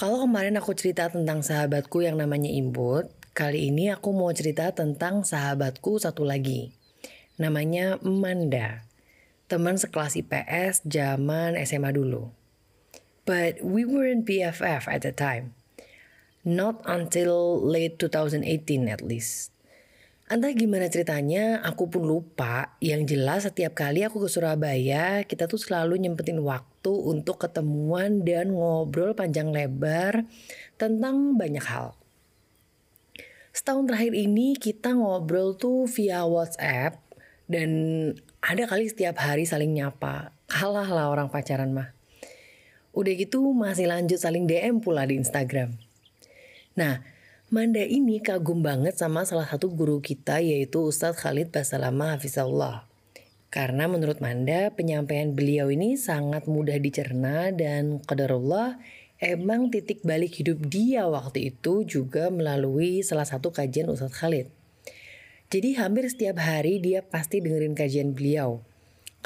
Kalau kemarin aku cerita tentang sahabatku yang namanya Imbut, kali ini aku mau cerita tentang sahabatku satu lagi. Namanya Manda. Teman sekelas IPS zaman SMA dulu. But we weren't BFF at the time. Not until late 2018 at least. Entah gimana ceritanya, aku pun lupa. Yang jelas setiap kali aku ke Surabaya, kita tuh selalu nyempetin waktu untuk ketemuan dan ngobrol panjang lebar tentang banyak hal. Setahun terakhir ini kita ngobrol tuh via WhatsApp dan ada kali setiap hari saling nyapa. Kalah lah orang pacaran mah. Udah gitu masih lanjut saling DM pula di Instagram. Nah, Manda ini kagum banget sama salah satu guru kita yaitu Ustadz Khalid Basalama Hafizahullah. Karena menurut Manda penyampaian beliau ini sangat mudah dicerna dan qadarullah emang titik balik hidup dia waktu itu juga melalui salah satu kajian Ustadz Khalid. Jadi hampir setiap hari dia pasti dengerin kajian beliau.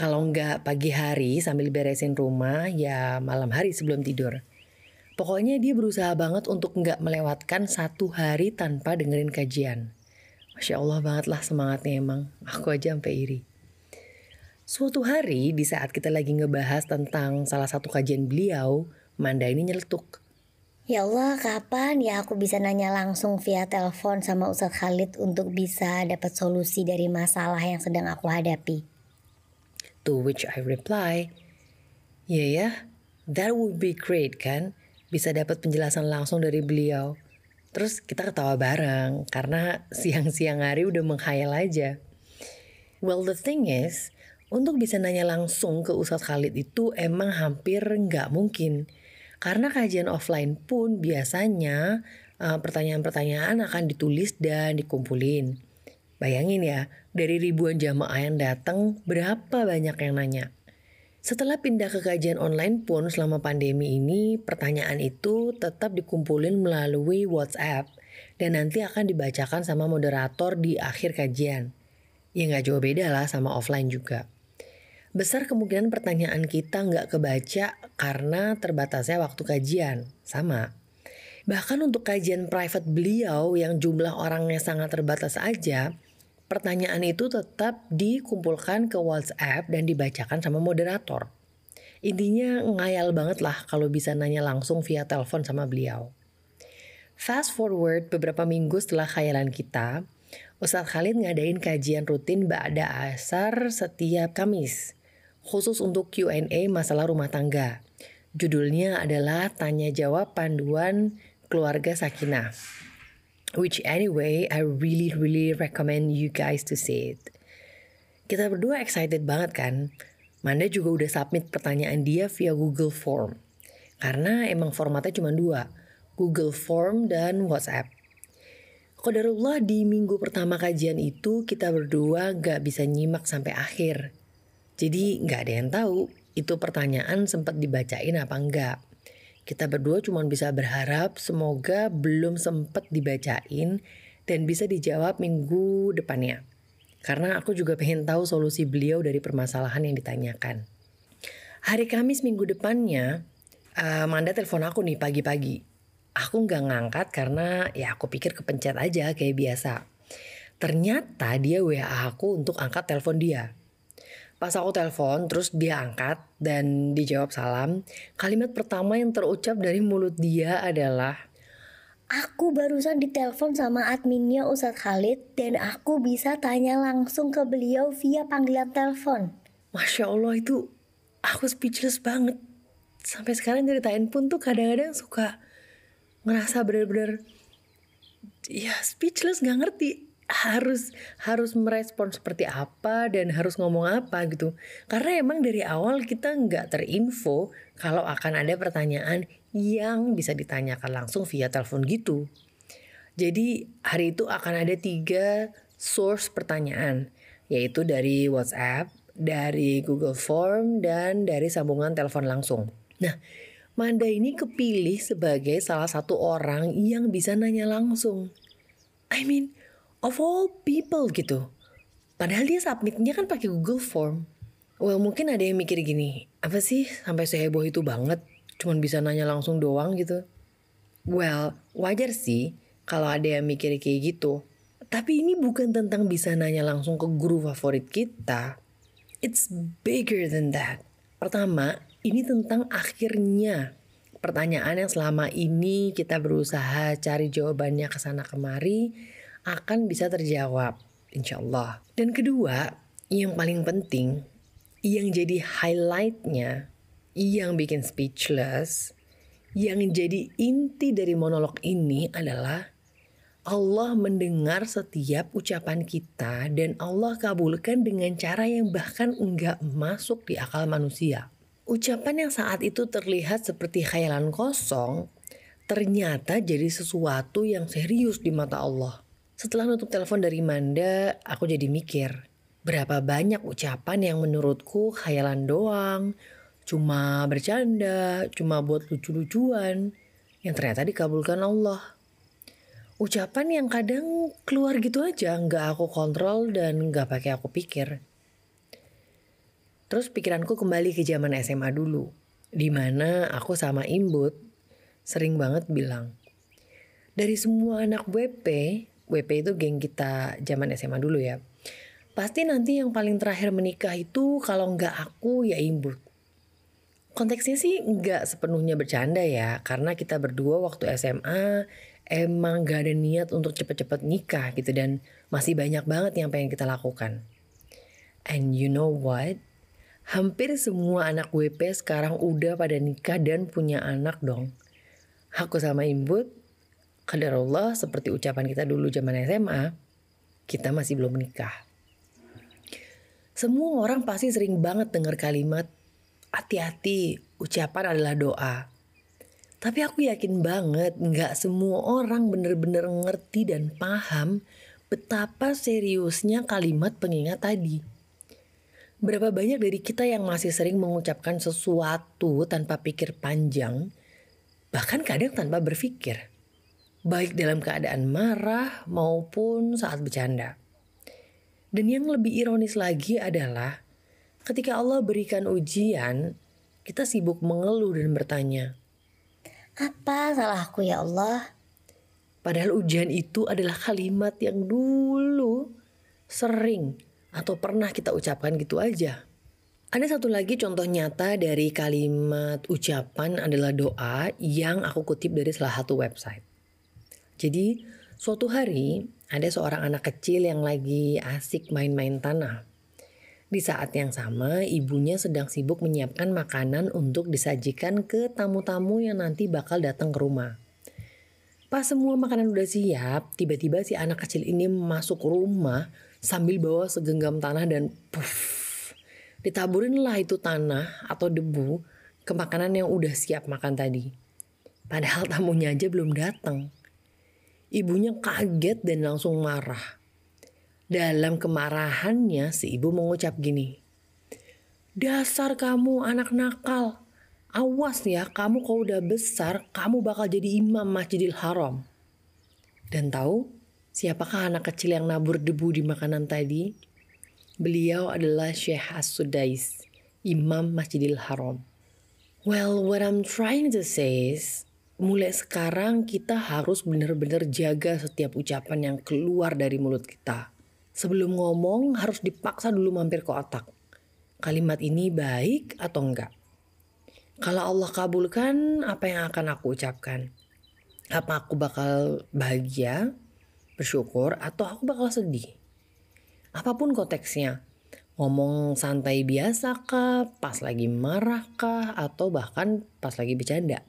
Kalau nggak pagi hari sambil beresin rumah ya malam hari sebelum tidur. Pokoknya dia berusaha banget untuk nggak melewatkan satu hari tanpa dengerin kajian. Masya Allah banget lah semangatnya emang. Aku aja sampai iri. Suatu hari di saat kita lagi ngebahas tentang salah satu kajian beliau, Manda ini nyeletuk. Ya Allah, kapan ya aku bisa nanya langsung via telepon sama Ustadz Khalid untuk bisa dapat solusi dari masalah yang sedang aku hadapi? To which I reply, ya yeah, ya, yeah, that would be great kan? Bisa dapat penjelasan langsung dari beliau. Terus kita ketawa bareng karena siang-siang hari udah menghayal aja. Well the thing is, untuk bisa nanya langsung ke Ustadz Khalid itu emang hampir nggak mungkin. Karena kajian offline pun biasanya pertanyaan pertanyaan-pertanyaan akan ditulis dan dikumpulin. Bayangin ya, dari ribuan jamaah yang datang, berapa banyak yang nanya? Setelah pindah ke kajian online pun selama pandemi ini, pertanyaan itu tetap dikumpulin melalui WhatsApp dan nanti akan dibacakan sama moderator di akhir kajian. Ya nggak jauh beda lah sama offline juga. Besar kemungkinan pertanyaan kita nggak kebaca karena terbatasnya waktu kajian. Sama. Bahkan untuk kajian private beliau yang jumlah orangnya sangat terbatas aja, pertanyaan itu tetap dikumpulkan ke WhatsApp dan dibacakan sama moderator. Intinya ngayal banget lah kalau bisa nanya langsung via telepon sama beliau. Fast forward beberapa minggu setelah khayalan kita, Ustadz Khalid ngadain kajian rutin Ba'da Asar setiap Kamis, khusus untuk Q&A masalah rumah tangga. Judulnya adalah Tanya Jawab Panduan Keluarga Sakinah. Which anyway, I really really recommend you guys to see it. Kita berdua excited banget kan? Manda juga udah submit pertanyaan dia via Google Form. Karena emang formatnya cuma dua, Google Form dan WhatsApp. Kodarullah di minggu pertama kajian itu kita berdua gak bisa nyimak sampai akhir. Jadi gak ada yang tahu itu pertanyaan sempat dibacain apa enggak. Kita berdua cuma bisa berharap semoga belum sempat dibacain dan bisa dijawab minggu depannya. Karena aku juga pengen tahu solusi beliau dari permasalahan yang ditanyakan. Hari Kamis minggu depannya, uh, Manda telepon aku nih pagi-pagi. Aku nggak ngangkat karena ya aku pikir kepencet aja kayak biasa. Ternyata dia WA aku untuk angkat telepon dia. Pas aku telepon, terus dia angkat dan dijawab salam. Kalimat pertama yang terucap dari mulut dia adalah, Aku barusan ditelepon sama adminnya Ustadz Khalid dan aku bisa tanya langsung ke beliau via panggilan telepon. Masya Allah itu aku speechless banget. Sampai sekarang ceritain pun tuh kadang-kadang suka ngerasa bener-bener ya speechless gak ngerti harus harus merespon seperti apa dan harus ngomong apa gitu. Karena emang dari awal kita nggak terinfo kalau akan ada pertanyaan yang bisa ditanyakan langsung via telepon gitu. Jadi hari itu akan ada tiga source pertanyaan yaitu dari WhatsApp dari Google Form dan dari sambungan telepon langsung. Nah Manda ini kepilih sebagai salah satu orang yang bisa nanya langsung. I mean of all people gitu. Padahal dia submitnya kan pakai Google Form. Well mungkin ada yang mikir gini, apa sih sampai seheboh itu banget, cuman bisa nanya langsung doang gitu. Well, wajar sih kalau ada yang mikir kayak gitu. Tapi ini bukan tentang bisa nanya langsung ke guru favorit kita. It's bigger than that. Pertama, ini tentang akhirnya pertanyaan yang selama ini kita berusaha cari jawabannya ke sana kemari akan bisa terjawab, insya Allah. Dan kedua, yang paling penting, yang jadi highlightnya, yang bikin speechless, yang jadi inti dari monolog ini adalah Allah mendengar setiap ucapan kita dan Allah kabulkan dengan cara yang bahkan enggak masuk di akal manusia. Ucapan yang saat itu terlihat seperti khayalan kosong, ternyata jadi sesuatu yang serius di mata Allah. Setelah nutup telepon dari Manda, aku jadi mikir, Berapa banyak ucapan yang menurutku khayalan doang, cuma bercanda, cuma buat lucu-lucuan, yang ternyata dikabulkan Allah. Ucapan yang kadang keluar gitu aja, nggak aku kontrol dan nggak pakai aku pikir. Terus pikiranku kembali ke zaman SMA dulu, di mana aku sama Imbut sering banget bilang, dari semua anak WP, WP itu geng kita zaman SMA dulu ya, Pasti nanti yang paling terakhir menikah itu kalau nggak aku ya ibu. Konteksnya sih nggak sepenuhnya bercanda ya, karena kita berdua waktu SMA emang gak ada niat untuk cepet-cepet nikah gitu dan masih banyak banget yang pengen kita lakukan. And you know what? Hampir semua anak WP sekarang udah pada nikah dan punya anak dong. Aku sama Imbut, kadar Allah seperti ucapan kita dulu zaman SMA, kita masih belum menikah. Semua orang pasti sering banget dengar kalimat hati-hati, ucapan adalah doa. Tapi aku yakin banget nggak semua orang bener-bener ngerti dan paham betapa seriusnya kalimat pengingat tadi. Berapa banyak dari kita yang masih sering mengucapkan sesuatu tanpa pikir panjang, bahkan kadang tanpa berpikir, baik dalam keadaan marah maupun saat bercanda. Dan yang lebih ironis lagi adalah ketika Allah berikan ujian, kita sibuk mengeluh dan bertanya, Apa salahku ya Allah? Padahal ujian itu adalah kalimat yang dulu sering atau pernah kita ucapkan gitu aja. Ada satu lagi contoh nyata dari kalimat ucapan adalah doa yang aku kutip dari salah satu website. Jadi suatu hari ada seorang anak kecil yang lagi asik main-main tanah. Di saat yang sama, ibunya sedang sibuk menyiapkan makanan untuk disajikan ke tamu-tamu yang nanti bakal datang ke rumah. Pas semua makanan udah siap, tiba-tiba si anak kecil ini masuk rumah sambil bawa segenggam tanah dan puff. Ditaburinlah itu tanah atau debu ke makanan yang udah siap makan tadi. Padahal tamunya aja belum datang. Ibunya kaget dan langsung marah. Dalam kemarahannya si ibu mengucap gini. Dasar kamu anak nakal. Awas ya kamu kalau udah besar kamu bakal jadi imam masjidil haram. Dan tahu siapakah anak kecil yang nabur debu di makanan tadi? Beliau adalah Syekh As-Sudais, imam masjidil haram. Well, what I'm trying to say is, mulai sekarang kita harus benar-benar jaga setiap ucapan yang keluar dari mulut kita. Sebelum ngomong harus dipaksa dulu mampir ke otak. Kalimat ini baik atau enggak? Kalau Allah kabulkan, apa yang akan aku ucapkan? Apa aku bakal bahagia, bersyukur, atau aku bakal sedih? Apa pun konteksnya, ngomong santai biasa kah, pas lagi marah kah, atau bahkan pas lagi bercanda.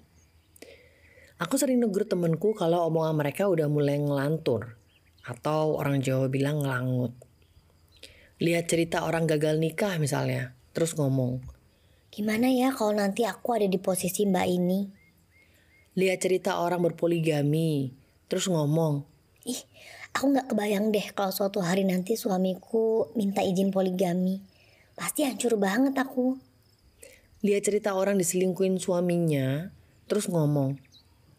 Aku sering negur temenku kalau omongan mereka udah mulai ngelantur. Atau orang Jawa bilang ngelangut. Lihat cerita orang gagal nikah misalnya. Terus ngomong. Gimana ya kalau nanti aku ada di posisi mbak ini? Lihat cerita orang berpoligami. Terus ngomong. Ih, aku gak kebayang deh kalau suatu hari nanti suamiku minta izin poligami. Pasti hancur banget aku. Lihat cerita orang diselingkuin suaminya. Terus ngomong.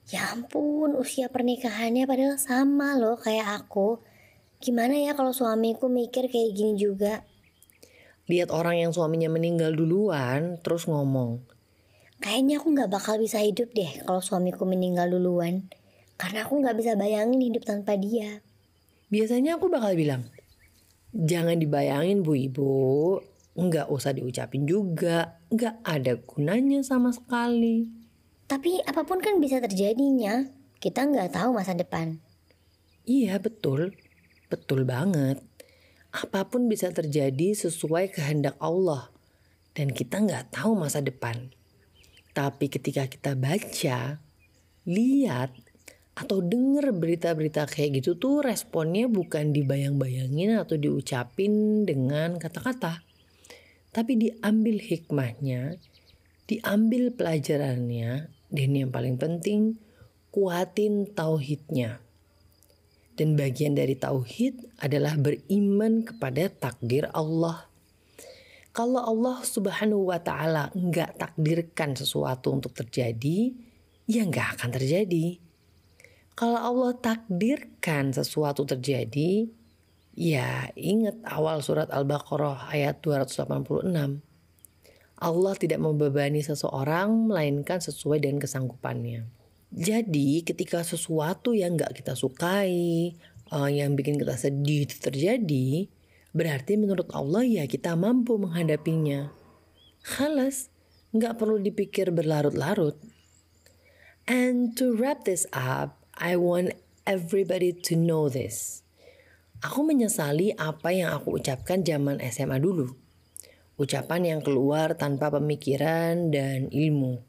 Ya ampun, usia pernikahannya padahal sama loh kayak aku. Gimana ya kalau suamiku mikir kayak gini juga? Lihat orang yang suaminya meninggal duluan, terus ngomong. Kayaknya aku gak bakal bisa hidup deh kalau suamiku meninggal duluan. Karena aku gak bisa bayangin hidup tanpa dia. Biasanya aku bakal bilang, jangan dibayangin bu ibu, nggak usah diucapin juga, nggak ada gunanya sama sekali. Tapi apa pun kan bisa terjadinya. Kita nggak tahu masa depan. Iya betul, betul banget. Apa pun bisa terjadi sesuai kehendak Allah. Dan kita nggak tahu masa depan. Tapi ketika kita baca, lihat, atau denger berita-berita kayak gitu tuh responnya bukan dibayang-bayangin atau diucapin dengan kata-kata. Tapi diambil hikmahnya, diambil pelajarannya, dan yang paling penting kuatin tauhidnya. Dan bagian dari tauhid adalah beriman kepada takdir Allah. Kalau Allah subhanahu wa ta'ala nggak takdirkan sesuatu untuk terjadi, ya nggak akan terjadi kalau Allah takdirkan sesuatu terjadi, ya ingat awal surat Al-Baqarah ayat 286. Allah tidak membebani seseorang melainkan sesuai dengan kesanggupannya. Jadi ketika sesuatu yang gak kita sukai, uh, yang bikin kita sedih itu terjadi, berarti menurut Allah ya kita mampu menghadapinya. Halas, gak perlu dipikir berlarut-larut. And to wrap this up, I want everybody to know this. Aku menyesali apa yang aku ucapkan zaman SMA dulu. Ucapan yang keluar tanpa pemikiran dan ilmu.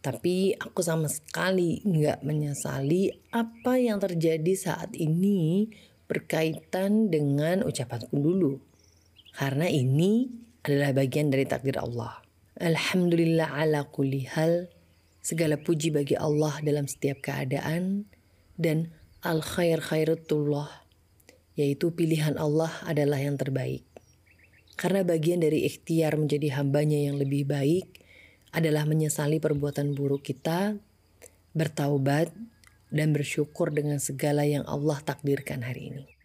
Tapi aku sama sekali nggak menyesali apa yang terjadi saat ini berkaitan dengan ucapanku dulu. Karena ini adalah bagian dari takdir Allah. Alhamdulillah ala kulli hal Segala puji bagi Allah dalam setiap keadaan dan al khair khairatullah yaitu pilihan Allah adalah yang terbaik. Karena bagian dari ikhtiar menjadi hambanya yang lebih baik adalah menyesali perbuatan buruk kita, bertaubat, dan bersyukur dengan segala yang Allah takdirkan hari ini.